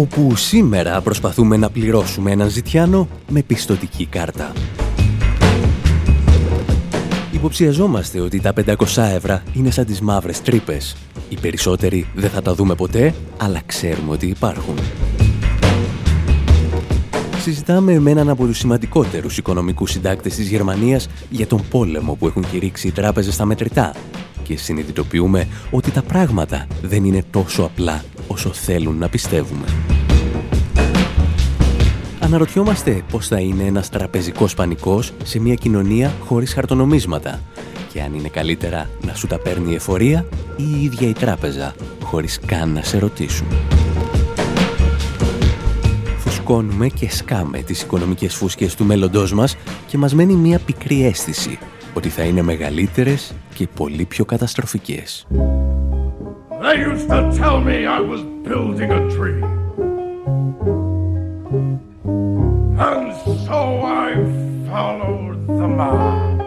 Όπου σήμερα προσπαθούμε να πληρώσουμε έναν ζητιάνο με πιστοτική κάρτα. Υποψιαζόμαστε ότι τα 500 ευρώ είναι σαν τις μαύρες τρύπες. Οι περισσότεροι δεν θα τα δούμε ποτέ, αλλά ξέρουμε ότι υπάρχουν. Συζητάμε με έναν από τους σημαντικότερους οικονομικούς συντάκτες της Γερμανίας για τον πόλεμο που έχουν κηρύξει οι τράπεζες στα μετρητά και συνειδητοποιούμε ότι τα πράγματα δεν είναι τόσο απλά όσο θέλουν να πιστεύουμε. Αναρωτιόμαστε πώς θα είναι ένας τραπεζικός πανικός σε μια κοινωνία χωρίς χαρτονομίσματα και αν είναι καλύτερα να σου τα παίρνει η εφορία ή η ίδια η τράπεζα χωρίς καν να σε ρωτήσουν. Φουσκώνουμε και σκάμε τις οικονομικές φούσκες του μέλλοντός μας και μας μένει μια πικρή αίσθηση ότι θα είναι μεγαλύτερες και πολύ πιο καταστροφικές. They used to tell me I was building a tree. And so I followed the mob.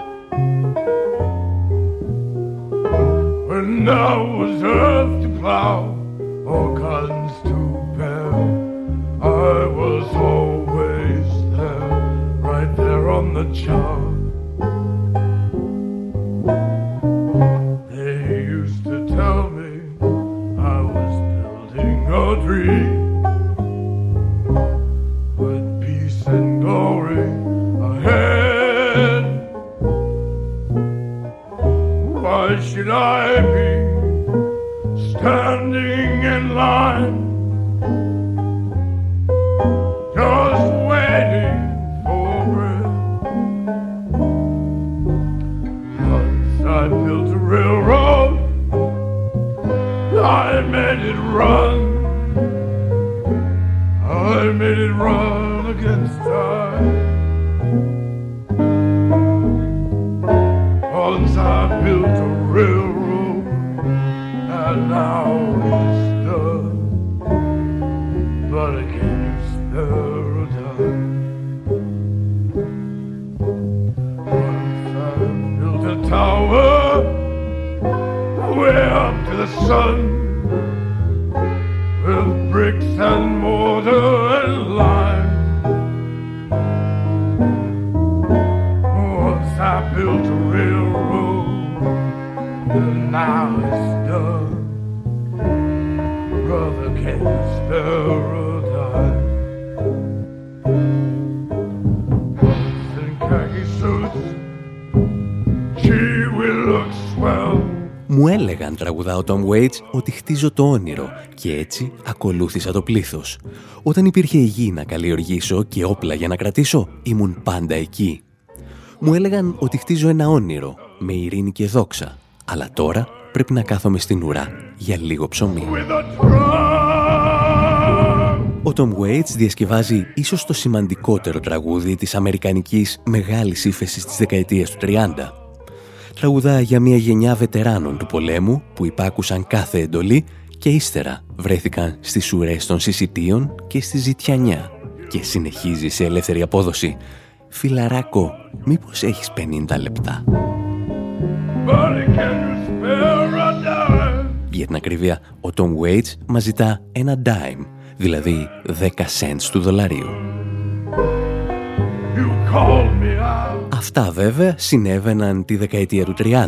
When there was earth to plow or guns to bear, I was always there, right there on the job. time. Τραγουδά ο Tom Waits, ότι χτίζω το όνειρο και έτσι ακολούθησα το πλήθος. Όταν υπήρχε η γη να καλλιεργήσω και όπλα για να κρατήσω, ήμουν πάντα εκεί. Μου έλεγαν ότι χτίζω ένα όνειρο, με ειρήνη και δόξα. Αλλά τώρα πρέπει να κάθομαι στην ουρά για λίγο ψωμί. Ο Tom Waits διασκευάζει ίσως το σημαντικότερο τραγούδι της αμερικανικής μεγάλης ύφεσης της δεκαετίας του 30. Τραγουδά για μια γενιά βετεράνων του πολέμου που υπάκουσαν κάθε εντολή και ύστερα βρέθηκαν στις ουρές των συσιτίων και στη ζητιανιά και συνεχίζει σε ελεύθερη απόδοση. Φιλαράκο, μήπως έχεις 50 λεπτά; Για την ακρίβεια, ο Tom Waits μας ζητά ένα dime, δηλαδή 10 cents του δολαρίου. Αυτά βέβαια συνέβαιναν τη δεκαετία του 30,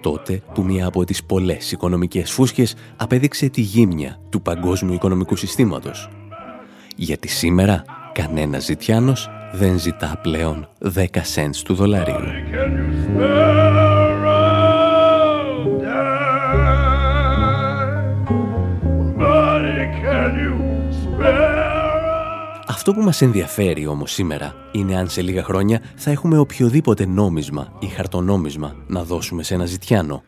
τότε που μία από τις πολλές οικονομικές φούσκες απέδειξε τη γύμνια του παγκόσμιου οικονομικού συστήματος. Γιατί σήμερα κανένας ζητιάνος δεν ζητά πλέον 10 cents του δολαρίου. Αυτό που μας ενδιαφέρει όμως σήμερα είναι αν σε λίγα χρόνια θα έχουμε οποιοδήποτε νόμισμα ή χαρτονόμισμα να δώσουμε σε ένα ζητιάνο.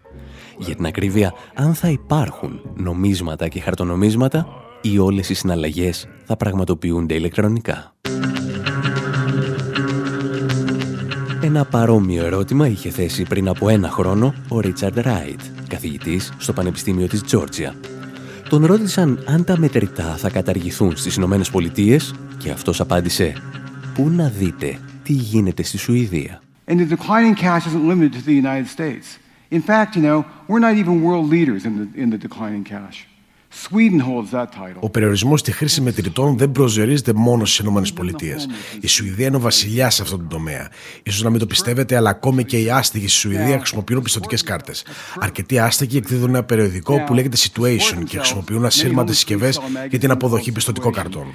Για την ακρίβεια, αν θα υπάρχουν νομίσματα και χαρτονομίσματα ή όλες οι συναλλαγές θα πραγματοποιούνται ηλεκτρονικά. Ένα παρόμοιο ερώτημα είχε θέσει πριν από ένα χρόνο ο Ρίτσαρντ Ράιτ, καθηγητής στο Πανεπιστήμιο της Τζόρτζια. Τον ρώτησαν αν τα μετρητά θα καταργηθούν στις Ηνωμένες Πολιτείες και αυτός απάντησε «Πού να δείτε τι γίνεται στη Σουηδία». And the declining cash isn't limited to the United States. In fact, you know, we're not even world leaders in the, in the declining cash. Ο περιορισμός στη χρήση μετρητών δεν προσδιορίζεται μόνο στις ΗΠΑ. Η Σουηδία είναι ο βασιλιάς σε αυτόν τον τομέα. σω να μην το πιστεύετε, αλλά ακόμη και οι άστεγοι στη Σουηδία χρησιμοποιούν πιστοτικές κάρτες. Αρκετοί άστεγοι εκδίδουν ένα περιοδικό που λέγεται Situation και χρησιμοποιούν ασύρματες συσκευές για την αποδοχή πιστοτικών καρτών.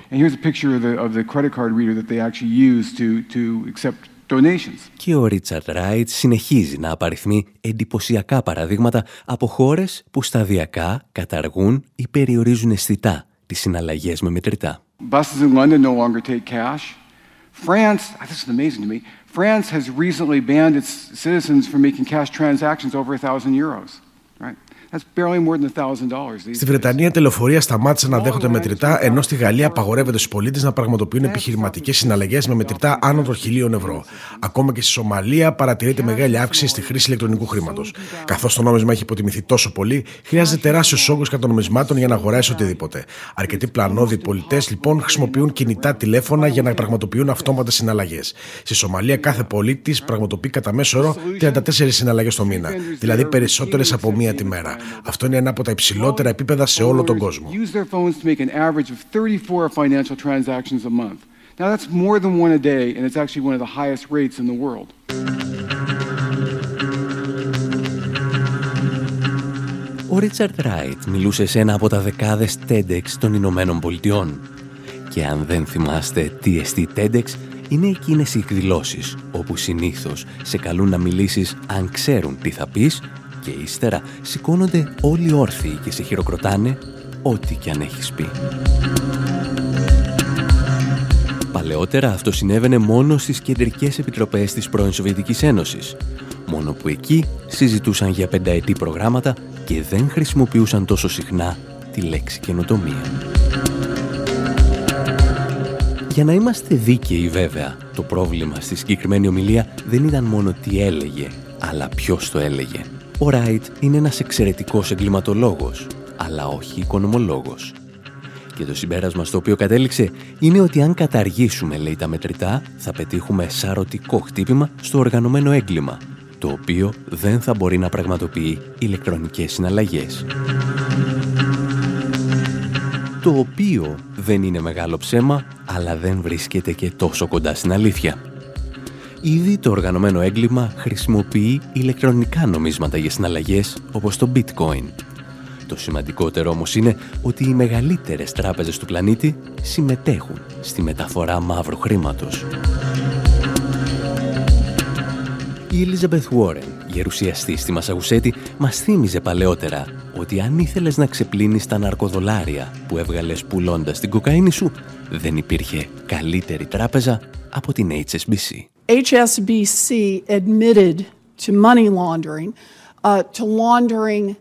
Και ο Ρίτσαρτ Ράιτ συνεχίζει να απαριθμεί εντυπωσιακά παραδείγματα από χώρες που σταδιακά καταργούν ή περιορίζουν αισθητά τις συναλλαγές με μετρητά. Buses in London no longer take cash. France, this is amazing to me, France has recently banned its citizens from making cash transactions over 1,000 euros. Right? Στη Βρετανία, τελεοφορία σταμάτησε να δέχονται μετρητά, ενώ στη Γαλλία απαγορεύεται στους πολίτες να πραγματοποιούν επιχειρηματικές συναλλαγές με μετρητά άνω των χιλίων ευρώ. Ακόμα και στη Σομαλία παρατηρείται μεγάλη αύξηση στη χρήση ηλεκτρονικού χρήματος. Καθώς το νόμισμα έχει υποτιμηθεί τόσο πολύ, χρειάζεται τεράστιος όγκος κατανομισμάτων για να αγοράσει οτιδήποτε. Αρκετοί πλανόδιοι πολιτές λοιπόν χρησιμοποιούν κινητά τηλέφωνα για να πραγματοποιούν αυτόματε συναλλαγές. Στη Σομαλία, κάθε πολίτης πραγματοποιεί κατά μέσο όρο 34 συναλλαγές το μήνα, δηλαδή περισσότερες από μία τη μέρα. Αυτό είναι ένα από τα υψηλότερα επίπεδα σε όλο τον κόσμο. Now that's more than one a day and it's actually one of the highest rates in the world. Ο Ρίτσαρτ Ράιτ μιλούσε σε ένα από τα δεκάδες TEDx των Ηνωμένων Πολιτειών. Και αν δεν θυμάστε τι εστί TEDx, είναι εκείνες οι εκδηλώσεις όπου συνήθως σε καλούν να μιλήσεις αν ξέρουν τι θα πεις και ύστερα σηκώνονται όλοι όρθιοι και σε χειροκροτάνε ό,τι κι αν έχεις πει. Παλαιότερα αυτό συνέβαινε μόνο στις κεντρικές επιτροπές της πρώην Σοβιετικής Ένωσης, μόνο που εκεί συζητούσαν για πενταετή προγράμματα και δεν χρησιμοποιούσαν τόσο συχνά τη λέξη καινοτομία. Για να είμαστε δίκαιοι βέβαια, το πρόβλημα στη συγκεκριμένη ομιλία δεν ήταν μόνο τι έλεγε, αλλά ποιος το έλεγε. Ο Ράιτ είναι ένας εξαιρετικός εγκληματολόγος, αλλά όχι οικονομολόγος. Και το συμπέρασμα στο οποίο κατέληξε είναι ότι αν καταργήσουμε, λέει τα μετρητά, θα πετύχουμε σαρωτικό χτύπημα στο οργανωμένο έγκλημα, το οποίο δεν θα μπορεί να πραγματοποιεί ηλεκτρονικές συναλλαγές. Το οποίο δεν είναι μεγάλο ψέμα, αλλά δεν βρίσκεται και τόσο κοντά στην αλήθεια. Ήδη το οργανωμένο έγκλημα χρησιμοποιεί ηλεκτρονικά νομίσματα για συναλλαγές όπως το bitcoin. Το σημαντικότερο όμως είναι ότι οι μεγαλύτερες τράπεζες του πλανήτη συμμετέχουν στη μεταφορά μαύρου χρήματος. Η Elizabeth Warren, γερουσιαστής στη Μασαγουσέτη, μας θύμιζε παλαιότερα ότι αν ήθελες να ξεπλύνεις τα ναρκοδολάρια που έβγαλες πουλώντας την κοκαίνη σου, δεν υπήρχε καλύτερη τράπεζα από την HSBC. HSBC admitted to money laundering, uh, to laundering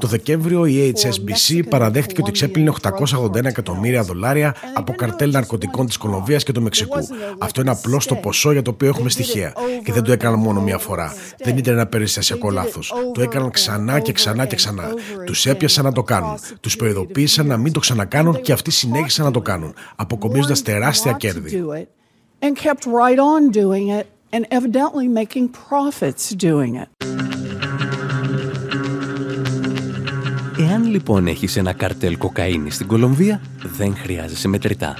το Δεκέμβριο η HSBC παραδέχτηκε ότι ξέπλυνε 881 εκατομμύρια δολάρια από καρτέλ ναρκωτικών της Κολομβίας και του Μεξικού. Αυτό είναι απλώς το ποσό για το οποίο έχουμε στοιχεία. Και δεν το έκαναν μόνο μία φορά. Δεν ήταν ένα περιστασιακό λάθος. Το έκαναν ξανά και ξανά και ξανά. Τους έπιασαν να το κάνουν. Τους προειδοποίησαν να μην το ξανακάνουν και αυτοί συνέχισαν να το κάνουν, αποκομίζοντας τεράστια κέρδη and evidently making profits doing it. Εάν λοιπόν έχεις ένα καρτέλ κοκαίνης στην Κολομβία, δεν χρειάζεσαι μετρητά.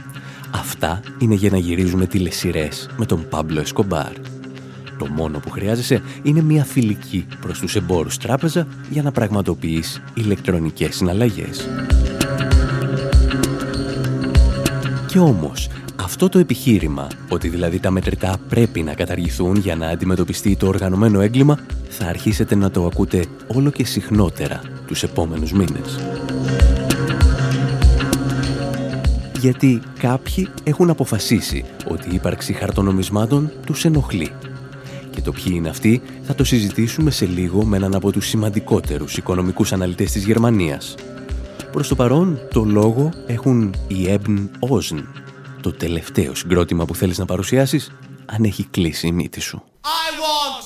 Αυτά είναι για να γυρίζουμε τηλεσυρές με τον Πάμπλο Εσκομπάρ. Το μόνο που χρειάζεσαι είναι μια φιλική προς τους εμπόρους τράπεζα για να πραγματοποιείς ηλεκτρονικές συναλλαγές. Και όμως, αυτό το επιχείρημα, ότι δηλαδή τα μετρητά πρέπει να καταργηθούν για να αντιμετωπιστεί το οργανωμένο έγκλημα, θα αρχίσετε να το ακούτε όλο και συχνότερα τους επόμενους μήνες. Γιατί κάποιοι έχουν αποφασίσει ότι η ύπαρξη χαρτονομισμάτων τους ενοχλεί. Και το ποιοι είναι αυτοί θα το συζητήσουμε σε λίγο με έναν από τους σημαντικότερους οικονομικούς αναλυτές της Γερμανίας. Προς το παρόν, το λόγο έχουν οι Ebn Osn, το τελευταίο συγκρότημα που θέλεις να παρουσιάσεις, αν έχει κλείσει η μύτη σου. I want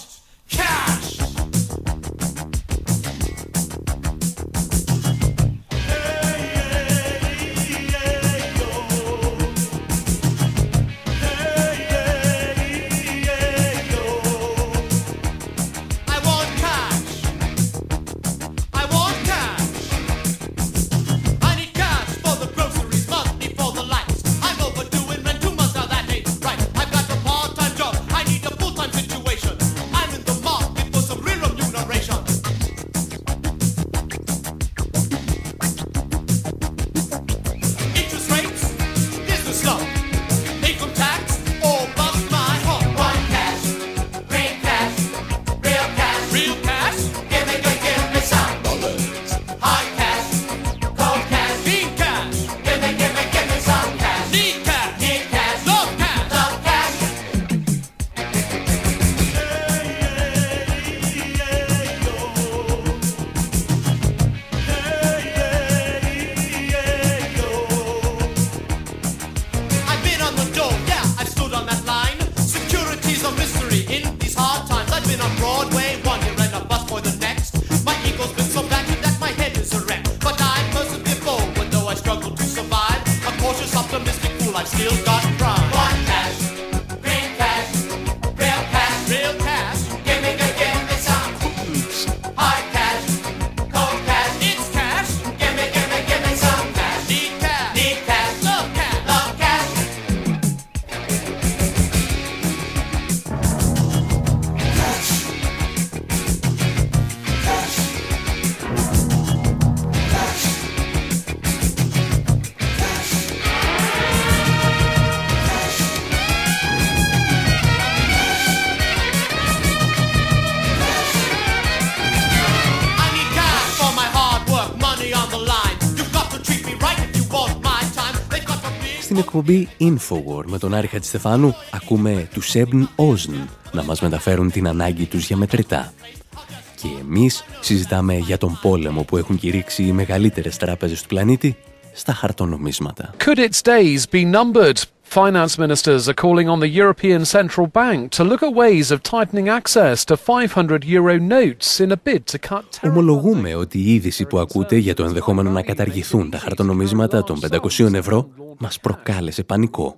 cash! Well, I've still got pride. Εκπομπή Infowar με τον Άρη Χατζηστεφάνου ακούμε τους Σέμπν Όζν να μας μεταφέρουν την ανάγκη τους για μετρητά. Και εμείς συζητάμε για τον πόλεμο που έχουν κηρύξει οι μεγαλύτερες τράπεζες του πλανήτη στα χαρτονομίσματα. Could its days be numbered? Finance ministers are calling on the European Central Bank to look at ways of tightening access to 500 euro notes in a bid to cut Ομολογούμε ότι η είδηση που ακούτε για το ενδεχόμενο να καταργηθούν τα χαρτονομίσματα των 500 ευρώ μας προκάλεσε πανικό.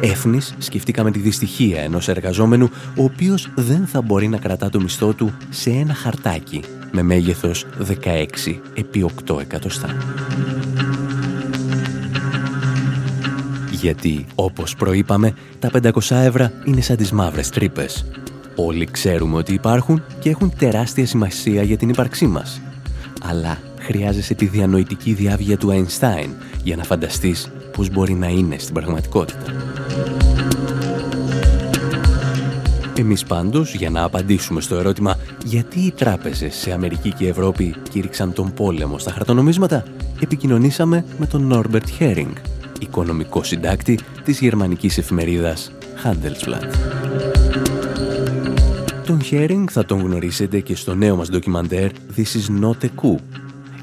Έφνης σκεφτήκαμε τη δυστυχία ενός εργαζόμενου ο οποίος δεν θα μπορεί να κρατά το μισθό του σε ένα χαρτάκι με μέγεθος 16 επί 8 εκατοστά. Γιατί, όπως προείπαμε, τα 500 ευρώ είναι σαν τις μαύρες τρύπες. Όλοι ξέρουμε ότι υπάρχουν και έχουν τεράστια σημασία για την ύπαρξή μας. Αλλά χρειάζεσαι τη διανοητική διάβγεια του Einstein για να φανταστείς πώς μπορεί να είναι στην πραγματικότητα. Εμείς πάντως, για να απαντήσουμε στο ερώτημα γιατί οι τράπεζες σε Αμερική και Ευρώπη κήρυξαν τον πόλεμο στα χαρτονομίσματα, επικοινωνήσαμε με τον Norbert Hering, οικονομικό συντάκτη της γερμανικής εφημερίδας Handelsblatt. Τον Hering θα τον γνωρίσετε και στο νέο μας ντοκιμαντέρ This is not a coup,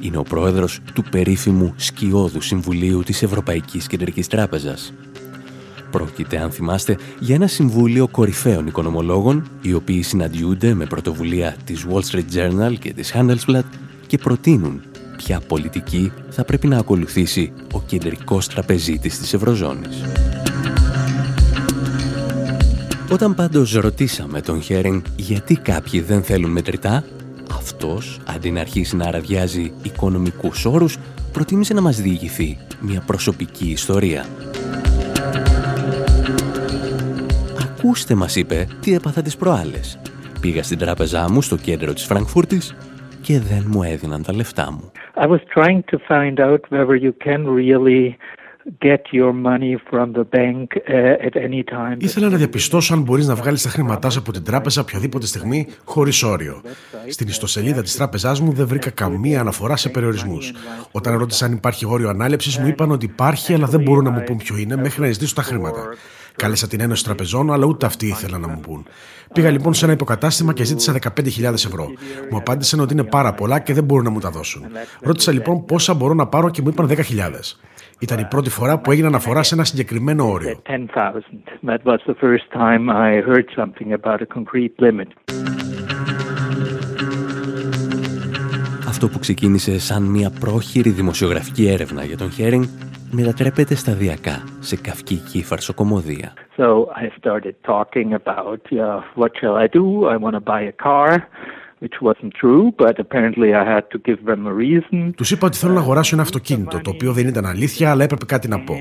είναι ο πρόεδρος του περίφημου σκιώδου Συμβουλίου της Ευρωπαϊκής Κεντρικής Τράπεζας. Πρόκειται, αν θυμάστε, για ένα συμβούλιο κορυφαίων οικονομολόγων, οι οποίοι συναντιούνται με πρωτοβουλία της Wall Street Journal και της Handelsblatt και προτείνουν ποια πολιτική θα πρέπει να ακολουθήσει ο κεντρικός τραπεζίτης της Ευρωζώνης. Όταν πάντως ρωτήσαμε τον Χέρινγκ γιατί κάποιοι δεν θέλουν μετρητά, αυτός, αντί να αρχίσει να αραδιάζει οικονομικούς όρους, προτίμησε να μας διηγηθεί μια προσωπική ιστορία. «Ακούστε», μας είπε, «τι έπαθα τις προάλλες. Πήγα στην τράπεζά μου στο κέντρο της Φραγκφούρτης και δεν μου έδιναν τα λεφτά μου. I was trying to find out whether you can really get your money from the bank uh, at any time. Ήθελα να διαπιστώσω αν μπορείς να βγάλεις τα χρήματά σου από την τράπεζα οποιαδήποτε στιγμή χωρίς όριο. Στην ιστοσελίδα της τράπεζάς μου δεν βρήκα καμία αναφορά σε περιορισμούς. Όταν ρώτησα αν υπάρχει όριο ανάληψης μου είπαν ότι υπάρχει αλλά δεν μπορούν να μου πούν ποιο είναι μέχρι να ζητήσω τα χρήματα. Κάλεσα την Ένωση Τραπεζών, αλλά ούτε αυτοί ήθελαν να μου πούν. Πήγα λοιπόν σε ένα υποκατάστημα και ζήτησα 15.000 ευρώ. Μου απάντησαν ότι είναι πάρα πολλά και δεν μπορούν να μου τα δώσουν. Ρώτησα λοιπόν πόσα μπορώ να πάρω και μου είπαν 10.000. Ήταν η πρώτη φορά που έγινε αναφορά σε ένα συγκεκριμένο όριο. Αυτό που ξεκίνησε σαν μια πρόχειρη δημοσιογραφική έρευνα για τον Χέρινγκ μετατρέπεται σταδιακά σε καυκική φαρσοκομωδία. So I started talking about uh, what shall I do? I want to buy a car. Which wasn't true, but apparently I had to give them a reason. Τους είπα ότι θέλω να αγοράσω ένα αυτοκίνητο, το οποίο δεν ήταν αλήθεια, αλλά έπρεπε κάτι να πω.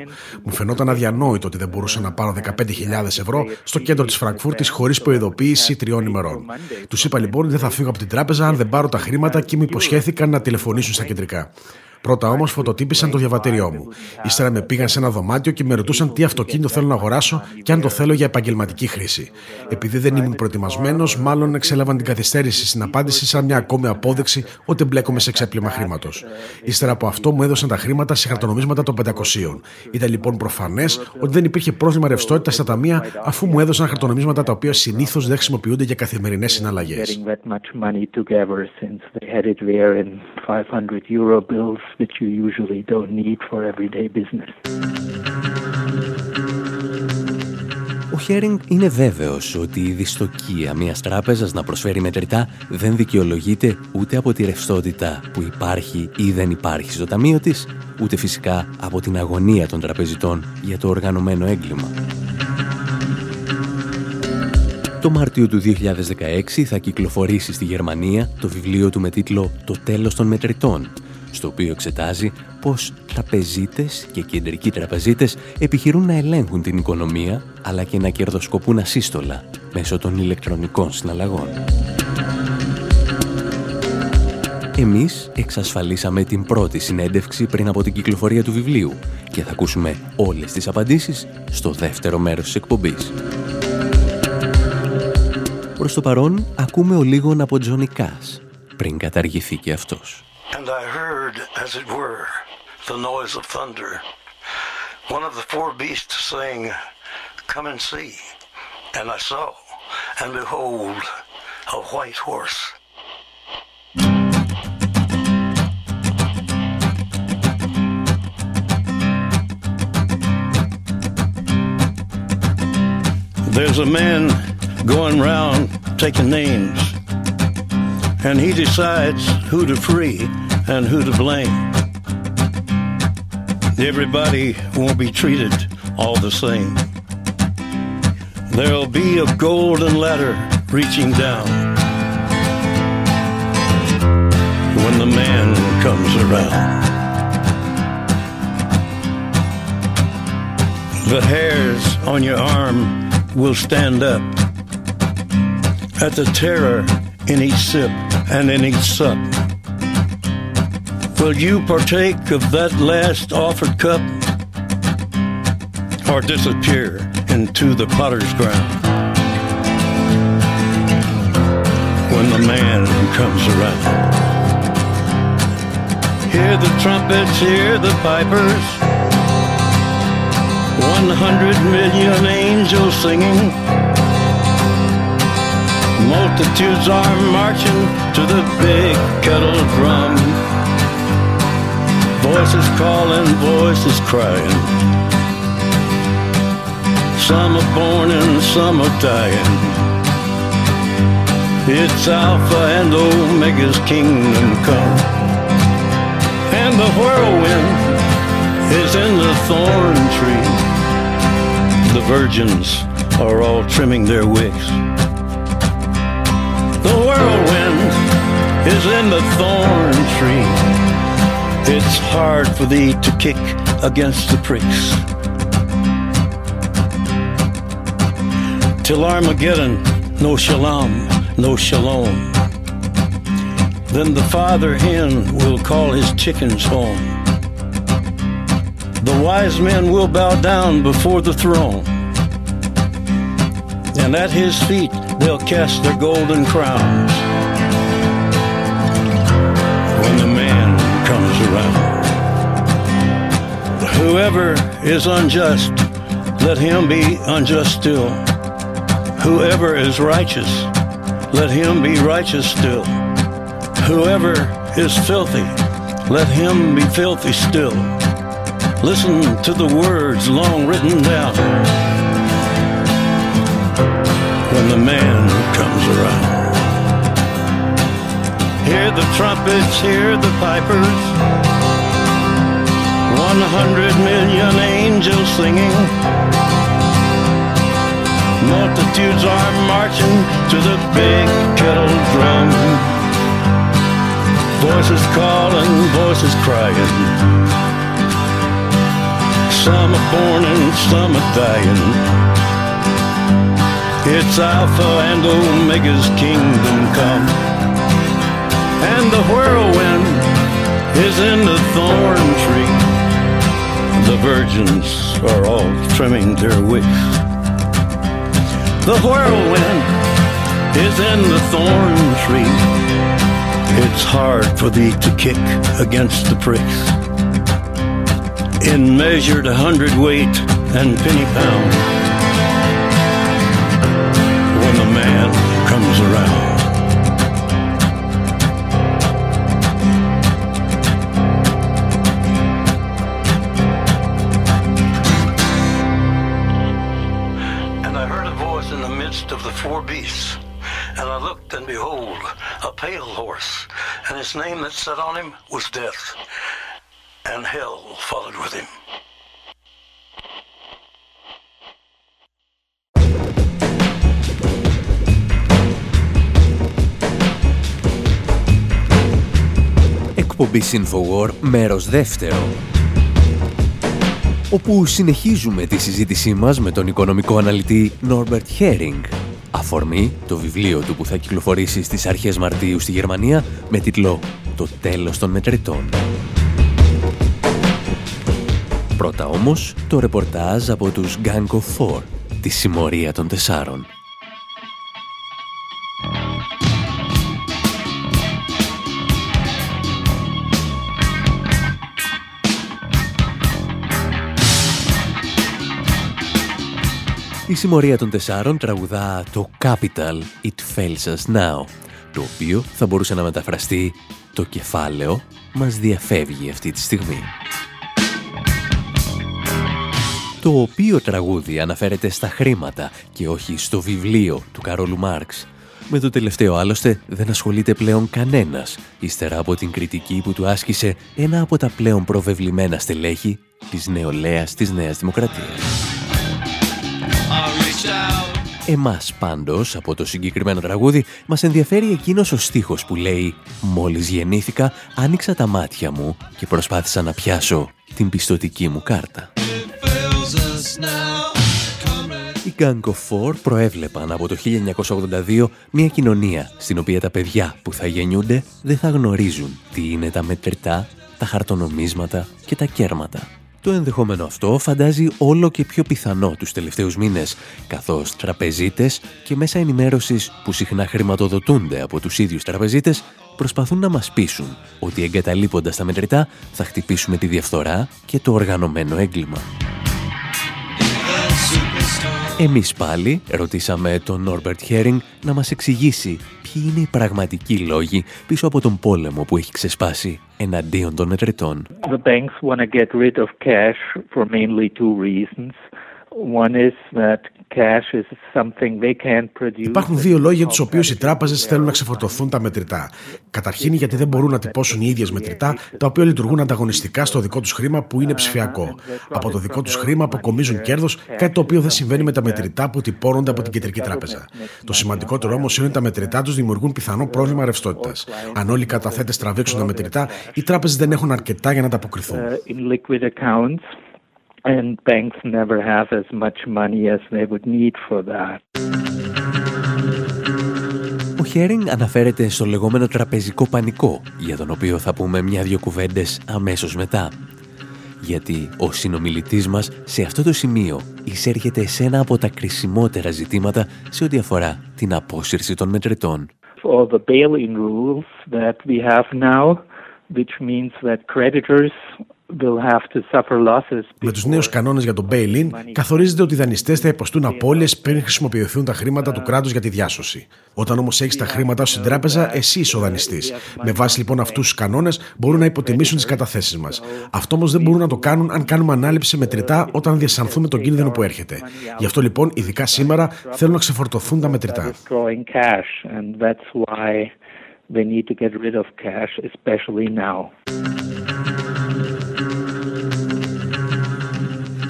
Μου φαινόταν αδιανόητο ότι δεν μπορούσα να πάρω 15.000 ευρώ στο κέντρο της Φραγκφούρτης χωρίς προειδοποίηση τριών ημερών. Τους είπα λοιπόν ότι δεν θα φύγω από την τράπεζα αν δεν πάρω τα χρήματα και μου υποσχέθηκαν να τηλεφωνήσουν στα κεντρικά. Πρώτα όμως φωτοτύπησαν το διαβατήριό μου. Ύστερα με πήγαν σε ένα δωμάτιο και με ρωτούσαν τι αυτοκίνητο θέλω να αγοράσω και αν το θέλω για επαγγελματική χρήση. Επειδή δεν ήμουν προετοιμασμένος, μάλλον εξέλαβαν την καθυστέρηση στην απάντηση σαν μια ακόμη απόδειξη ότι μπλέκομαι σε ξέπλυμα χρήματος. Ύστερα από αυτό μου έδωσαν τα χρήματα σε χαρτονομίσματα των 500. Ήταν λοιπόν προφανές ότι δεν υπήρχε πρόβλημα ρευστότητα στα ταμεία αφού μου έδωσαν χαρτονομίσματα τα οποία συνήθως δεν χρησιμοποιούνται για καθημερινές συναλλαγές that you usually don't need for everyday business. Ο Χέρινγκ είναι βέβαιος ότι η δυστοκία μιας τράπεζας να προσφέρει μετρητά δεν δικαιολογείται ούτε από τη ρευστότητα που υπάρχει ή δεν υπάρχει στο ταμείο της, ούτε φυσικά από την αγωνία των τραπεζιτών για το οργανωμένο έγκλημα. Το Μάρτιο του 2016 θα κυκλοφορήσει στη Γερμανία το βιβλίο του με τίτλο «Το τέλος των μετρητών», στο οποίο εξετάζει πως τραπεζίτες και κεντρικοί τραπεζίτες επιχειρούν να ελέγχουν την οικονομία αλλά και να κερδοσκοπούν ασύστολα μέσω των ηλεκτρονικών συναλλαγών. Εμείς εξασφαλίσαμε την πρώτη συνέντευξη πριν από την κυκλοφορία του βιβλίου και θα ακούσουμε όλες τις απαντήσεις στο δεύτερο μέρος της εκπομπής. Προς το παρόν ακούμε ο λίγον από Τζόνι Κάς πριν καταργηθεί και αυτός. And I heard, as it were, the noise of thunder. One of the four beasts saying, Come and see. And I saw, and behold, a white horse. There's a man going round taking names and he decides who to free and who to blame. Everybody won't be treated all the same. There'll be a golden ladder reaching down when the man comes around. The hairs on your arm will stand up at the terror in each sip and each sup. Will you partake of that last offered cup or disappear into the potter's ground when the man comes around? Hear the trumpets, hear the pipers, 100 million angels singing Multitudes are marching to the big kettle drum. Voices calling, voices crying. Some are born and some are dying. It's Alpha and Omega's kingdom come. And the whirlwind is in the thorn tree. The virgins are all trimming their wicks. Whirlwind is in the thorn tree. It's hard for thee to kick against the pricks. Till Armageddon, no shalom, no shalom. Then the father hen will call his chickens home. The wise men will bow down before the throne. And at his feet they'll cast their golden crowns. When the man comes around. Whoever is unjust, let him be unjust still. Whoever is righteous, let him be righteous still. Whoever is filthy, let him be filthy still. Listen to the words long written down when the man who comes around. Hear the trumpets, hear the pipers. One hundred million angels singing. Multitudes are marching to the big kettle drum voices calling, voices crying. Some are born and some are dying. It's Alpha and Omega's kingdom come. And the whirlwind is in the thorn tree. The virgins are all trimming their wicks. The whirlwind is in the thorn tree. It's hard for thee to kick against the pricks. In measured hundredweight and penny pound. Man comes around. And I heard a voice in the midst of the four beasts. And I looked, and behold, a pale horse, and his name that sat on him was Death, and hell followed with him. Εκπομπή Infowar, μέρος δεύτερο όπου συνεχίζουμε τη συζήτησή μας με τον οικονομικό αναλυτή Norbert Herring Αφορμή το βιβλίο του που θα κυκλοφορήσει στις αρχές Μαρτίου στη Γερμανία με τίτλο «Το τέλος των μετρητών». Πρώτα όμως το ρεπορτάζ από τους Gang of Four, τη συμμορία των τεσσάρων. Η συμμορία των τεσσάρων τραγουδά το Capital It Fails Us Now, το οποίο θα μπορούσε να μεταφραστεί «Το κεφάλαιο μας διαφεύγει αυτή τη στιγμή». Το οποίο τραγούδι αναφέρεται στα χρήματα και όχι στο βιβλίο του Καρόλου Μάρξ. Με το τελευταίο άλλωστε δεν ασχολείται πλέον κανένας, ύστερα από την κριτική που του άσκησε ένα από τα πλέον προβεβλημένα στελέχη της νεολαίας της Νέας Δημοκρατίας. Εμάς πάντως από το συγκεκριμένο τραγούδι μας ενδιαφέρει εκείνος ο στίχος που λέει «Μόλις γεννήθηκα άνοιξα τα μάτια μου και προσπάθησα να πιάσω την πιστοτική μου κάρτα». Οι Gang of Four προέβλεπαν από το 1982 μια κοινωνία στην οποία τα παιδιά που θα γεννιούνται δεν θα γνωρίζουν τι είναι τα μετρητά, τα χαρτονομίσματα και τα κέρματα. Το ενδεχόμενο αυτό φαντάζει όλο και πιο πιθανό τους τελευταίους μήνες, καθώς τραπεζίτες και μέσα ενημέρωσης που συχνά χρηματοδοτούνται από τους ίδιους τραπεζίτες προσπαθούν να μας πείσουν ότι εγκαταλείποντας τα μετρητά θα χτυπήσουμε τη διαφθορά και το οργανωμένο έγκλημα. Εμείς πάλι ρωτήσαμε τον Νόρμπερτ Χέρινγκ να μας εξηγήσει ποιοι είναι οι πραγματικοί λόγοι πίσω από τον πόλεμο που έχει ξεσπάσει εναντίον των μετρητών. The banks want to get rid of cash for mainly two reasons. One is that Υπάρχουν δύο λόγοι για τους οποίους οι τράπεζες θέλουν να ξεφορτωθούν τα μετρητά. Καταρχήν, γιατί δεν μπορούν να τυπώσουν οι ίδιες μετρητά, τα οποία λειτουργούν ανταγωνιστικά στο δικό τους χρήμα που είναι ψηφιακό. Από το δικό τους χρήμα αποκομίζουν κέρδος, κάτι το οποίο δεν συμβαίνει με τα μετρητά που τυπώνονται από την κεντρική τράπεζα. Το σημαντικότερο όμως είναι ότι τα μετρητά τους δημιουργούν πιθανό πρόβλημα ρευστότητας. Αν όλοι οι καταθέτες τραβήξουν τα μετρητά, οι τράπεζες δεν έχουν αρκετά για να τα αποκριθούν. Uh, and banks never have as much money as they would need for that. Ο Χέρινγκ αναφέρεται στο λεγόμενο τραπεζικό πανικό, για τον οποίο θα πούμε μια-δυο κουβέντες αμέσως μετά. Γιατί ο συνομιλητής μας σε αυτό το σημείο εισέρχεται σε ένα από τα κρισιμότερα ζητήματα σε ό,τι αφορά την απόσυρση των μετρητών. All the bail-in rules that we have now, which means that creditors με τους νέους κανόνες για τον bail-in, καθορίζεται ότι οι δανειστές θα υποστούν απώλειες πριν χρησιμοποιηθούν τα χρήματα του κράτους για τη διάσωση. Όταν όμως έχεις τα χρήματά σου στην τράπεζα, εσύ είσαι ο δανειστής. Με βάση λοιπόν αυτούς τους κανόνες, μπορούν να υποτιμήσουν τις καταθέσεις μας. Αυτό όμως δεν μπορούν να το κάνουν αν κάνουμε ανάληψη σε μετρητά όταν διασανθούμε τον κίνδυνο που έρχεται. Γι' αυτό λοιπόν, ειδικά σήμερα, θέλουν να ξεφορτωθούν τα μετρητά.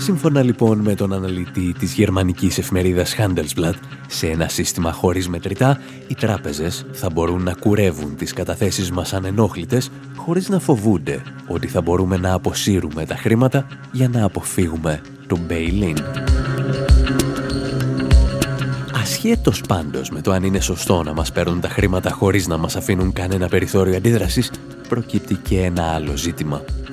Σύμφωνα λοιπόν με τον αναλυτή της γερμανικής εφημερίδας Handelsblatt, σε ένα σύστημα χωρίς μετρητά, οι τράπεζες θα μπορούν να κουρεύουν τις καταθέσεις μας ανενόχλητες χωρίς να φοβούνται ότι θα μπορούμε να αποσύρουμε τα χρήματα για να αποφύγουμε τον bail-in. Ασχέτως πάντως με το αν είναι σωστό να μας παίρνουν τα χρήματα χωρίς να μας αφήνουν κανένα περιθώριο αντίδρασης, προκύπτει και ένα άλλο ζήτημα –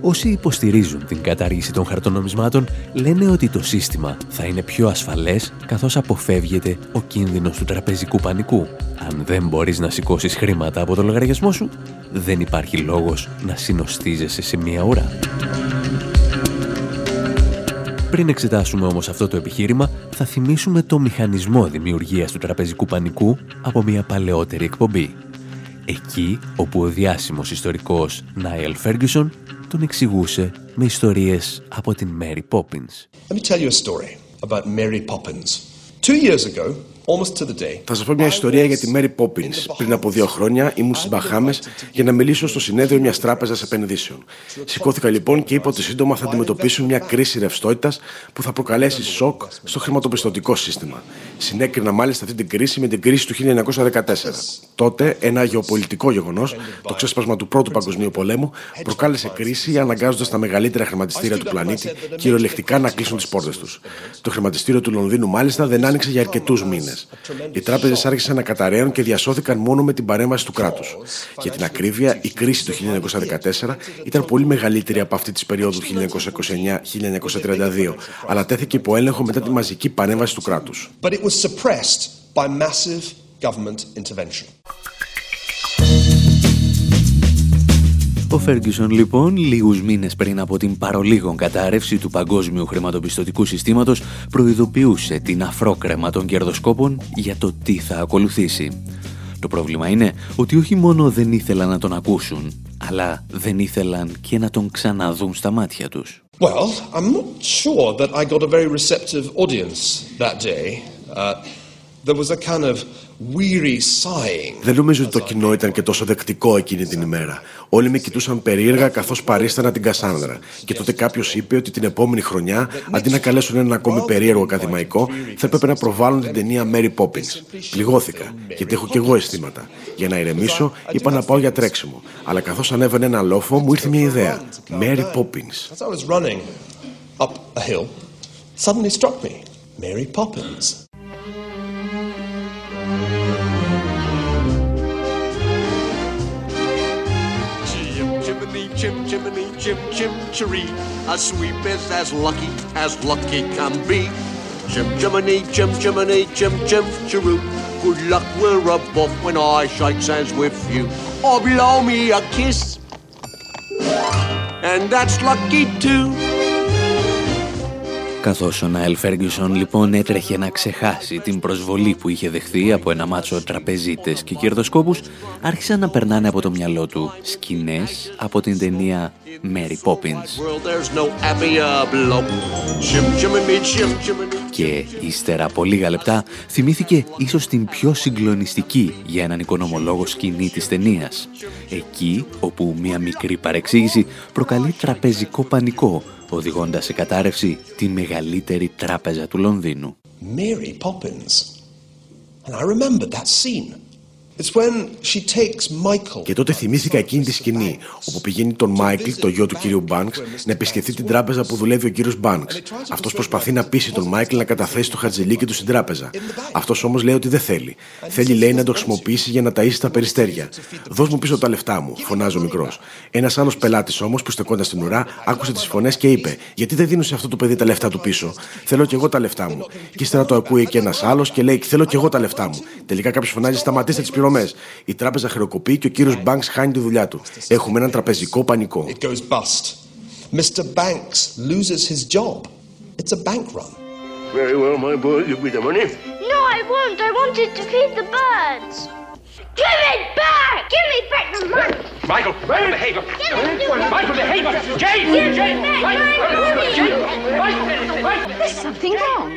Όσοι υποστηρίζουν την κατάργηση των χαρτονομισμάτων λένε ότι το σύστημα θα είναι πιο ασφαλές καθώς αποφεύγεται ο κίνδυνος του τραπεζικού πανικού. Αν δεν μπορείς να σηκώσεις χρήματα από το λογαριασμό σου, δεν υπάρχει λόγος να συνοστίζεσαι σε μία ώρα. Πριν εξετάσουμε όμως αυτό το επιχείρημα, θα θυμίσουμε το μηχανισμό δημιουργίας του τραπεζικού πανικού από μια παλαιότερη εκπομπή. Εκεί όπου ο διάσημος ιστορικός Νάιελ Φέργκισον τον εξηγούσε με ιστορίες από την Mary Poppins. Let me tell you a story about Mary Poppins. Two years ago, θα σας πω μια ιστορία για τη Mary Poppins. Πριν από δύο χρόνια ήμουν στις Μπαχάμε για να μιλήσω στο συνέδριο μιας τράπεζας επενδύσεων. Σηκώθηκα λοιπόν και είπα ότι σύντομα θα αντιμετωπίσουν μια κρίση ρευστότητας που θα προκαλέσει σοκ στο χρηματοπιστωτικό σύστημα. Συνέκρινα μάλιστα αυτή την κρίση με την κρίση του 1914. Τότε ένα γεωπολιτικό γεγονός, το ξέσπασμα του Πρώτου Παγκοσμίου Πολέμου, προκάλεσε κρίση αναγκάζοντας τα μεγαλύτερα χρηματιστήρια του πλανήτη κυριολεκτικά να κλείσουν τις πόρτες τους. Το χρηματιστήριο του Λονδίνου μάλιστα δεν άνοιξε για αρκετούς μήνες. Οι τράπεζες άρχισαν να καταραίουν και διασώθηκαν μόνο με την παρέμβαση του κράτους. Για την ακρίβεια, η κρίση του 1914 ήταν πολύ μεγαλύτερη από αυτή της περίοδου 1929-1932, αλλά τέθηκε υπό έλεγχο μετά τη μαζική παρέμβαση του κράτους. Ο Φέργκισον λοιπόν, λίγους μήνες πριν από την παρολίγων κατάρρευση του παγκόσμιου χρηματοπιστωτικού συστήματος, προειδοποιούσε την αφρόκρεμα των κερδοσκόπων για το τι θα ακολουθήσει. Το πρόβλημα είναι ότι όχι μόνο δεν ήθελαν να τον ακούσουν, αλλά δεν ήθελαν και να τον ξαναδούν στα μάτια τους. Well, I'm not sure that I got a very receptive audience that day. Uh, there was a kind of δεν νομίζω ότι το κοινό ήταν και τόσο δεκτικό εκείνη την ημέρα. Όλοι με κοιτούσαν περίεργα καθώς παρίστανα την Κασάνδρα. Και τότε κάποιος είπε ότι την επόμενη χρονιά, αντί να καλέσουν έναν ακόμη περίεργο ακαδημαϊκό, θα έπρεπε να προβάλλουν την ταινία Mary Poppins. Πληγώθηκα, γιατί έχω κι εγώ αισθήματα. Για να ηρεμήσω, είπα να πάω για τρέξιμο. Αλλά καθώς ανέβαινε ένα λόφο, μου ήρθε μια ιδέα. Mary Poppins. Mary Poppins. Chimney chim chim chiree. A sweep is as lucky as lucky can be. Chim chimney chim chimney chim chim chiroo. Good luck we're above when I shake hands with you. Or oh, blow me a kiss. And that's lucky too. Καθώς ο Νάιλ Φέργκισον λοιπόν έτρεχε να ξεχάσει την προσβολή που είχε δεχθεί από ένα μάτσο τραπεζίτες και κερδοσκόπους, άρχισαν να περνάνε από το μυαλό του σκηνές από την ταινία Mary Poppins. Και ύστερα από λίγα λεπτά θυμήθηκε ίσως την πιο συγκλονιστική για έναν οικονομολόγο σκηνή της ταινίας. Εκεί όπου μια μικρή παρεξήγηση προκαλεί τραπεζικό πανικό οδηγώντας σε κατάρρευση τη μεγαλύτερη τράπεζα του Λονδίνου. Mary Poppins. And I remembered that scene. Και τότε θυμήθηκα εκείνη τη σκηνή, όπου πηγαίνει τον Μάικλ, το γιο του κύριου Μπάνκ, να επισκεφθεί την τράπεζα που δουλεύει ο κύριος Μπάνκ. Αυτός προσπαθεί να πείσει τον Μάικλ να καταθέσει το χαρτζιλίκι του στην τράπεζα. Αυτός όμως λέει ότι δεν θέλει. Θέλει, λέει, να το χρησιμοποιήσει για να ταΐσει τα περιστέρια. Δώσ' μου πίσω τα λεφτά μου, φωνάζει ο μικρός. Ένας άλλος πελάτης όμως που στεκόταν στην ουρά άκουσε τις φωνές και είπε: Γιατί δεν δίνουν σε αυτό το παιδί τα λεφτά του πίσω; Θέλω κι εγώ τα λεφτά μου. Και ύστερα το ακούει και ένας άλλος και λέει: Θέλω κι εγώ τα λεφτά μου. Τελικά κάποιος φωνάζει: Σταματήστε τις πληρωμέ. Η τράπεζα χρεοκοπεί και ο κύριο Banks χάνει τη δουλειά του. Έχουμε έναν τραπεζικό πανικό. Mr. Banks loses his job. It's a bank run. Very well, my boy. Give me the money. No, I won't. I wanted to feed the birds. Give it back! Give me back the money! Michael, Michael, behave! Michael, behave! Jane! Jane! There's something wrong.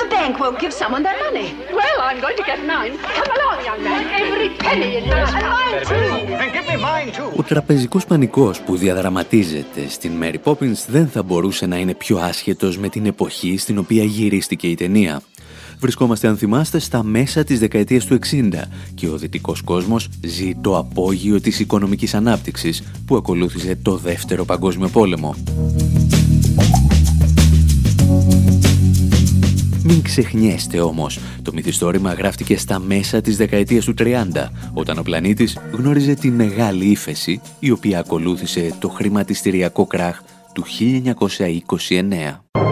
The bank won't give someone their money. Well, I'm going to get mine. Come along, young man. Every penny in yours. And mine too. And give me mine too. Ο τραπεζικός πανικός που διαδραματίζεται στην Mary Poppins δεν θα μπορούσε να είναι πιο άσχετος με την εποχή στην οποία γυρίστηκε η ταινία. Βρισκόμαστε, αν θυμάστε, στα μέσα της δεκαετίας του 60 και ο δυτικός κόσμος ζει το απόγειο της οικονομικής ανάπτυξης που ακολούθησε το Δεύτερο Παγκόσμιο Πόλεμο. Μην ξεχνιέστε όμως, το μυθιστόρημα γράφτηκε στα μέσα της δεκαετίας του 30, όταν ο πλανήτης γνώριζε τη μεγάλη ύφεση, η οποία ακολούθησε το χρηματιστηριακό κράχ του 1929.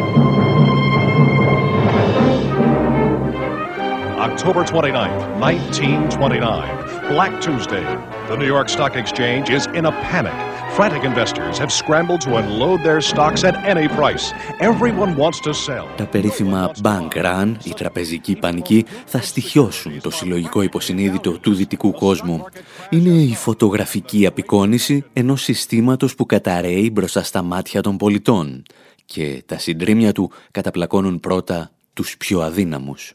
October 29th, 1929, Black Tuesday. The New York Stock Exchange is in a panic. Frantic investors have scrambled to unload their stocks at any price. Everyone wants to sell. Τα περίφημα bank run, η τραπεζική πανική, θα στοιχιώσουν το συλλογικό υποσυνείδητο του δυτικού κόσμου. Είναι η φωτογραφική απεικόνηση ενός συστήματος που καταραίει μπροστά στα μάτια των πολιτών και τα συντρίμια του καταπλακώνουν πρώτα τους πιο αδύναμους.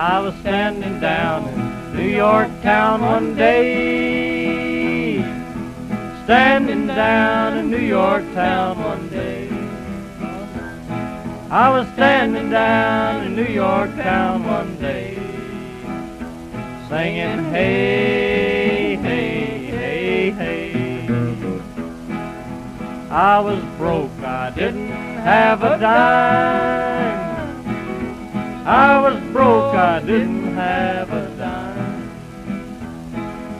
I was standing down in New York town one day. Standing down in New York town one day. I was standing down in New York town one day. Singing, hey, hey, hey, hey. I was broke, I didn't have a dime. I was broke, I didn't have a dime.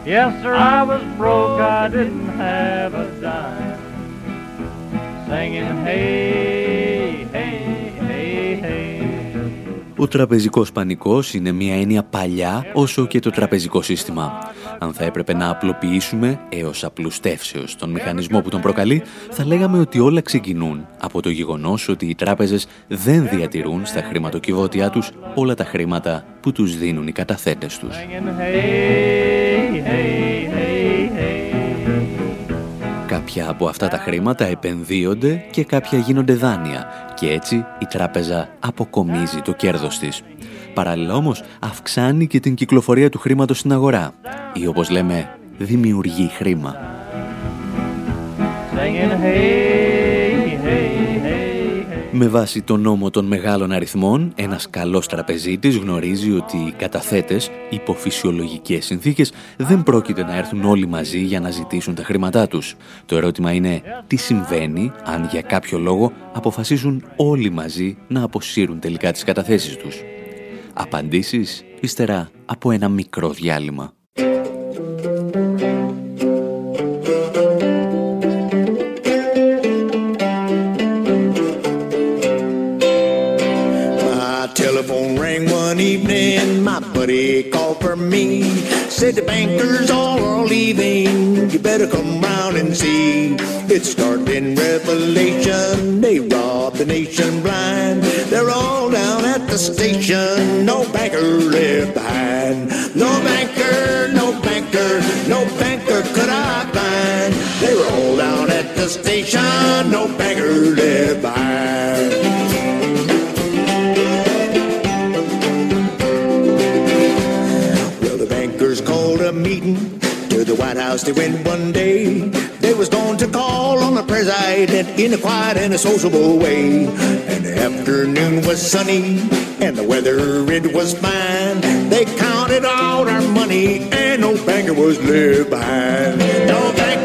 Yes, sir, I was broke, I didn't have a dime. Singing, hey, Ο τραπεζικός πανικός είναι μια έννοια παλιά όσο και το τραπεζικό σύστημα. Αν θα έπρεπε να απλοποιήσουμε έως απλουστεύσεως τον μηχανισμό που τον προκαλεί, θα λέγαμε ότι όλα ξεκινούν από το γεγονός ότι οι τράπεζες δεν διατηρούν στα χρηματοκιβώτια τους όλα τα χρήματα που τους δίνουν οι καταθέτες τους. Κάποια από αυτά τα χρήματα επενδύονται και κάποια γίνονται δάνεια και έτσι η τράπεζα αποκομίζει το κέρδος της. Παράλληλα όμως αυξάνει και την κυκλοφορία του χρήματος στην αγορά ή όπως λέμε δημιουργεί χρήμα. Με βάση τον νόμο των μεγάλων αριθμών, ένας καλός τραπεζίτης γνωρίζει ότι οι καταθέτες, υπό φυσιολογικές συνθήκες, δεν πρόκειται να έρθουν όλοι μαζί για να ζητήσουν τα χρήματά τους. Το ερώτημα είναι τι συμβαίνει αν για κάποιο λόγο αποφασίσουν όλοι μαζί να αποσύρουν τελικά τις καταθέσεις τους; Απαντήσεις ύστερα από ένα μικρό διάλειμμα. Said the bankers all are leaving. You better come round and see. It's starting revelation. They robbed the nation blind. They're all down at the station. No banker left behind. No banker, no banker, no banker could I find. They were all down at the station. No banker left behind. White House they went one day. They was going to call on the president in a quiet and a sociable way. And the afternoon was sunny and the weather it was fine. They counted all our money and no banker was left behind. No banker,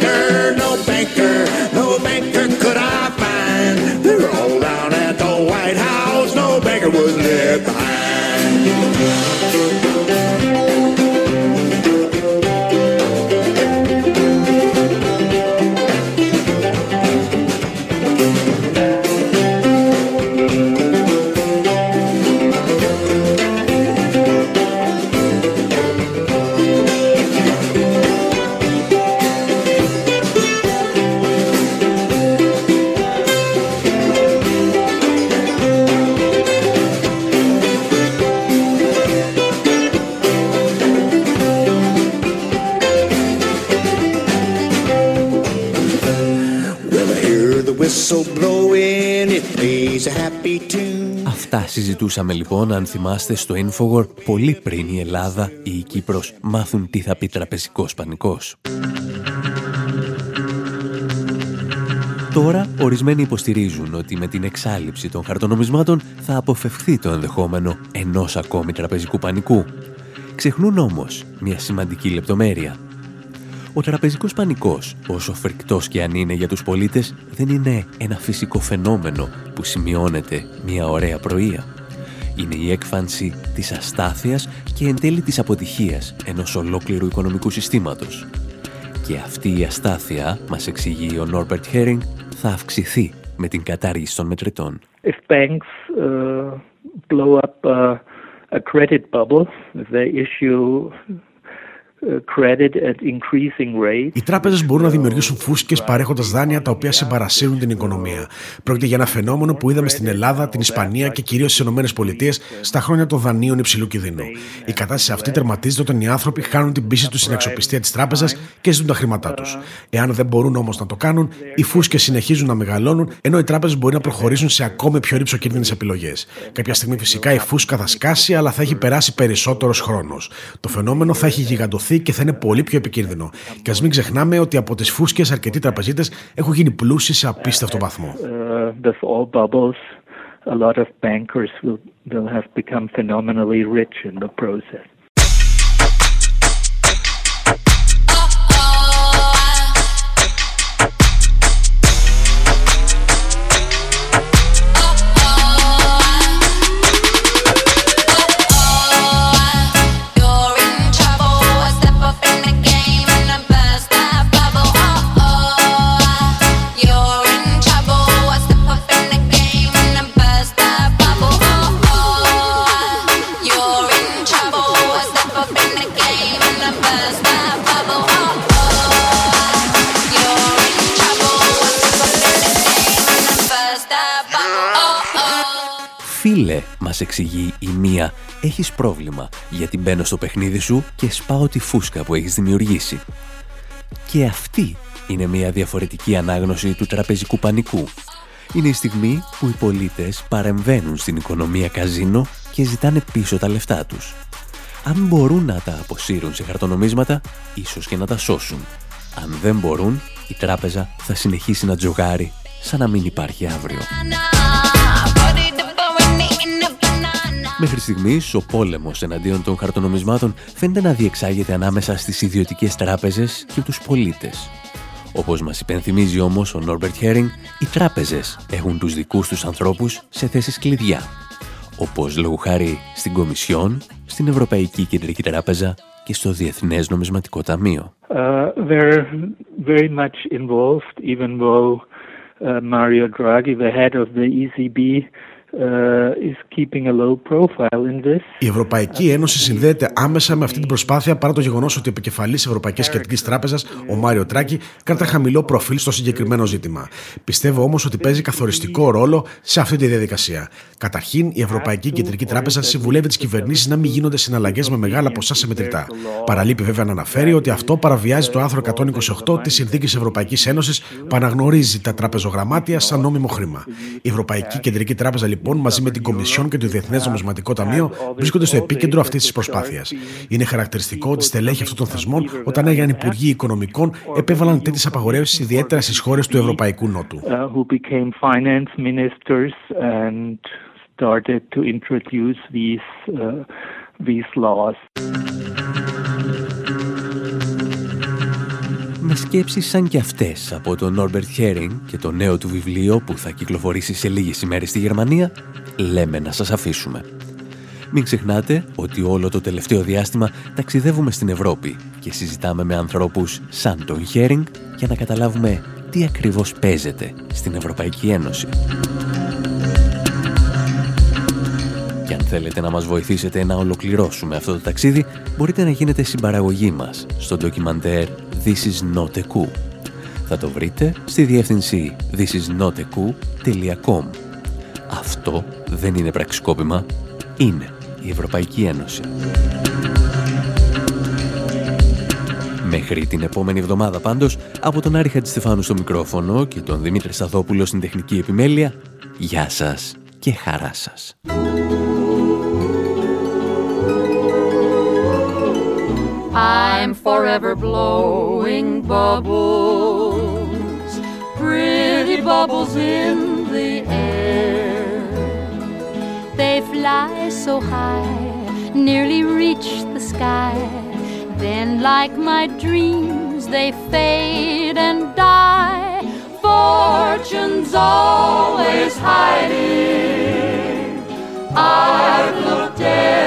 συζητούσαμε λοιπόν, αν θυμάστε, στο Infowar πολύ πριν η Ελλάδα ή η Κύπρος μάθουν τι θα πει τραπεζικός πανικός. Τώρα, ορισμένοι υποστηρίζουν ότι με την εξάλληψη των χαρτονομισμάτων θα αποφευχθεί το ενδεχόμενο ενός ακόμη τραπεζικού πανικού. Ξεχνούν όμως μια σημαντική λεπτομέρεια. Ο τραπεζικός πανικός, όσο φρικτός και αν είναι για τους πολίτες, δεν είναι ένα φυσικό φαινόμενο που σημειώνεται μια ωραία πρωία. Είναι η έκφανση της αστάθειας και εν τέλει της αποτυχίας ενός ολόκληρου οικονομικού συστήματος. Και αυτή η αστάθεια, μας εξηγεί ο Νόρμπερτ Χέρινγκ, θα αυξηθεί με την κατάργηση των μετρητών. If banks uh, blow up uh, a credit bubble, if they issue οι τράπεζες μπορούν να δημιουργήσουν φούσκες παρέχοντας δάνεια τα οποία συμπαρασύρουν την οικονομία. Πρόκειται για ένα φαινόμενο που είδαμε στην Ελλάδα, την Ισπανία και κυρίως στις ΗΠΑ στα χρόνια των δανείων υψηλού κινδύνου. Η κατάσταση αυτή τερματίζεται όταν οι άνθρωποι χάνουν την πίστη τους στην αξιοπιστία της τράπεζας και ζητούν τα χρήματά τους. Εάν δεν μπορούν όμως να το κάνουν, οι φούσκες συνεχίζουν να μεγαλώνουν, ενώ οι τράπεζες μπορεί να προχωρήσουν σε ακόμη πιο ρηψοκίνδυνες επιλογές. Κάποια στιγμή φυσικά η φούσκα θα σκάσει, αλλά θα έχει περάσει περισσότερος χρόνος. Το φαινόμενο θα έχει γιγαντωθεί και θα είναι πολύ πιο επικίνδυνο. Και ας μην ξεχνάμε ότι από τις φούσκες αρκετοί τραπεζίτες έχουν γίνει πλούσιοι σε απίστευτο βαθμό. a lot of bankers will, will have become phenomenally rich in the process. Μας εξηγεί η μία, έχεις πρόβλημα γιατί μπαίνω στο παιχνίδι σου και σπάω τη φούσκα που έχεις δημιουργήσει. Και αυτή είναι μια διαφορετική ανάγνωση του τραπεζικού πανικού. Είναι η στιγμή που οι πολίτες παρεμβαίνουν στην οικονομία καζίνο και ζητάνε πίσω τα λεφτά τους. Αν μπορούν να τα αποσύρουν σε χαρτονομίσματα, ίσως και να τα σώσουν. Αν δεν μπορούν, η τράπεζα θα συνεχίσει να τζογάρει σαν να μην υπάρχει αύριο. Μέχρι στιγμής, ο πόλεμος εναντίον των χαρτονομισμάτων φαίνεται να διεξάγεται ανάμεσα στις ιδιωτικές τράπεζες και τους πολίτες. Όπως μας υπενθυμίζει όμως ο Νόρμπερτ Χέρινγκ, οι τράπεζες έχουν τους δικούς τους ανθρώπους σε θέσεις κλειδιά. Όπως λόγω χάρη στην Κομισιόν, στην Ευρωπαϊκή Κεντρική Τράπεζα και στο Διεθνές Νομισματικό Ταμείο. Uh, they're very much involved, even though uh, Mario Draghi, the head of the ECB, Uh, η Ευρωπαϊκή Ένωση συνδέεται άμεσα με αυτή την προσπάθεια παρά το γεγονός ότι ο επικεφαλή Ευρωπαϊκής Κεντρικής Τράπεζας, ο Μάριο Τράκη, κρατά χαμηλό προφίλ στο συγκεκριμένο ζήτημα. Πιστεύω όμως ότι παίζει καθοριστικό ρόλο σε αυτή τη διαδικασία. Καταρχήν, η Ευρωπαϊκή Κεντρική Τράπεζα συμβουλεύει τις κυβερνήσεις να μην γίνονται συναλλαγές με μεγάλα ποσά σε μετρητά. Παραλείπει βέβαια να αναφέρει ότι αυτό παραβιάζει το άρθρο 128 της Συνθήκης Ευρωπαϊκής Ένωσης που αναγνωρίζει τα τραπεζογραμμάτια σαν νόμιμο χρήμα. Η Ευρωπαϊκή Κεντρική Τράπεζα λοιπόν λοιπόν μαζί με την Κομισιόν και το Διεθνές Νομισματικό Ταμείο βρίσκονται στο επίκεντρο αυτής της προσπάθειας. Είναι χαρακτηριστικό ότι στελέχη αυτών των θεσμών, όταν έγιναν Υπουργοί Οικονομικών, επέβαλαν τέτοιες απαγορεύσεις ιδιαίτερα στις χώρες του Ευρωπαϊκού Νότου. Με σκέψεις σαν και αυτές από τον Νόρμπερτ Χέρινγκ και το νέο του βιβλίο που θα κυκλοφορήσει σε λίγες ημέρες στη Γερμανία, λέμε να σας αφήσουμε. Μην ξεχνάτε ότι όλο το τελευταίο διάστημα ταξιδεύουμε στην Ευρώπη και συζητάμε με ανθρώπους σαν τον Χέρινγκ για να καταλάβουμε τι ακριβώς παίζεται στην Ευρωπαϊκή Ένωση. Και αν θέλετε να μας βοηθήσετε να ολοκληρώσουμε αυτό το ταξίδι, μπορείτε να γίνετε συμπαραγωγή μας στο ντοκιμαντέρ This is not a coup. Θα το βρείτε στη διεύθυνση thisisnotacoup.com Αυτό δεν είναι πραξικόπημα, είναι η Ευρωπαϊκή Ένωση. Μέχρι την επόμενη εβδομάδα πάντως, από τον Άρη Χατζηστεφάνου στο μικρόφωνο και τον Δημήτρη Σαδόπουλο στην τεχνική επιμέλεια, γεια σας και χαρά σας. I'm forever blowing bubbles, pretty bubbles in the air. They fly so high, nearly reach the sky. Then, like my dreams, they fade and die. Fortune's always hiding. I've looked everywhere.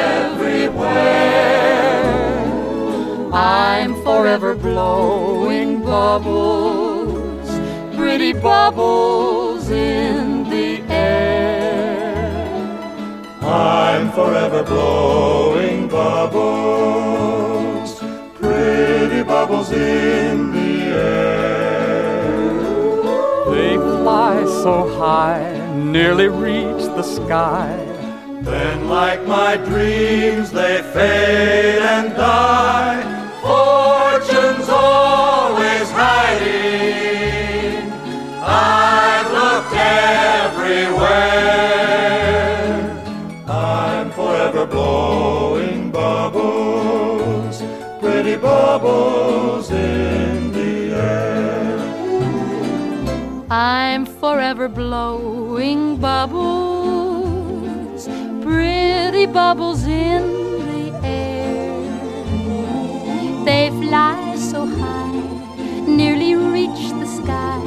I'm forever blowing bubbles, pretty bubbles in the air. I'm forever blowing bubbles, pretty bubbles in the air. They fly so high, nearly reach the sky. Then, like my dreams, they fade and die. I've looked everywhere. I'm forever blowing bubbles, pretty bubbles in the air. I'm forever blowing bubbles, pretty bubbles in nearly reach the sky.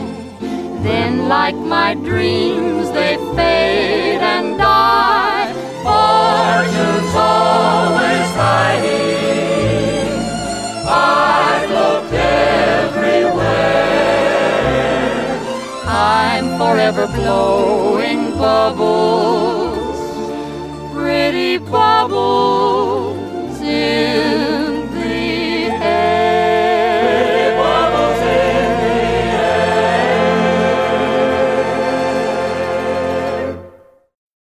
Then, like my dreams, they fade and die. Fortune's always hiding. I've looked everywhere. I'm forever blowing bubbles, pretty bubbles in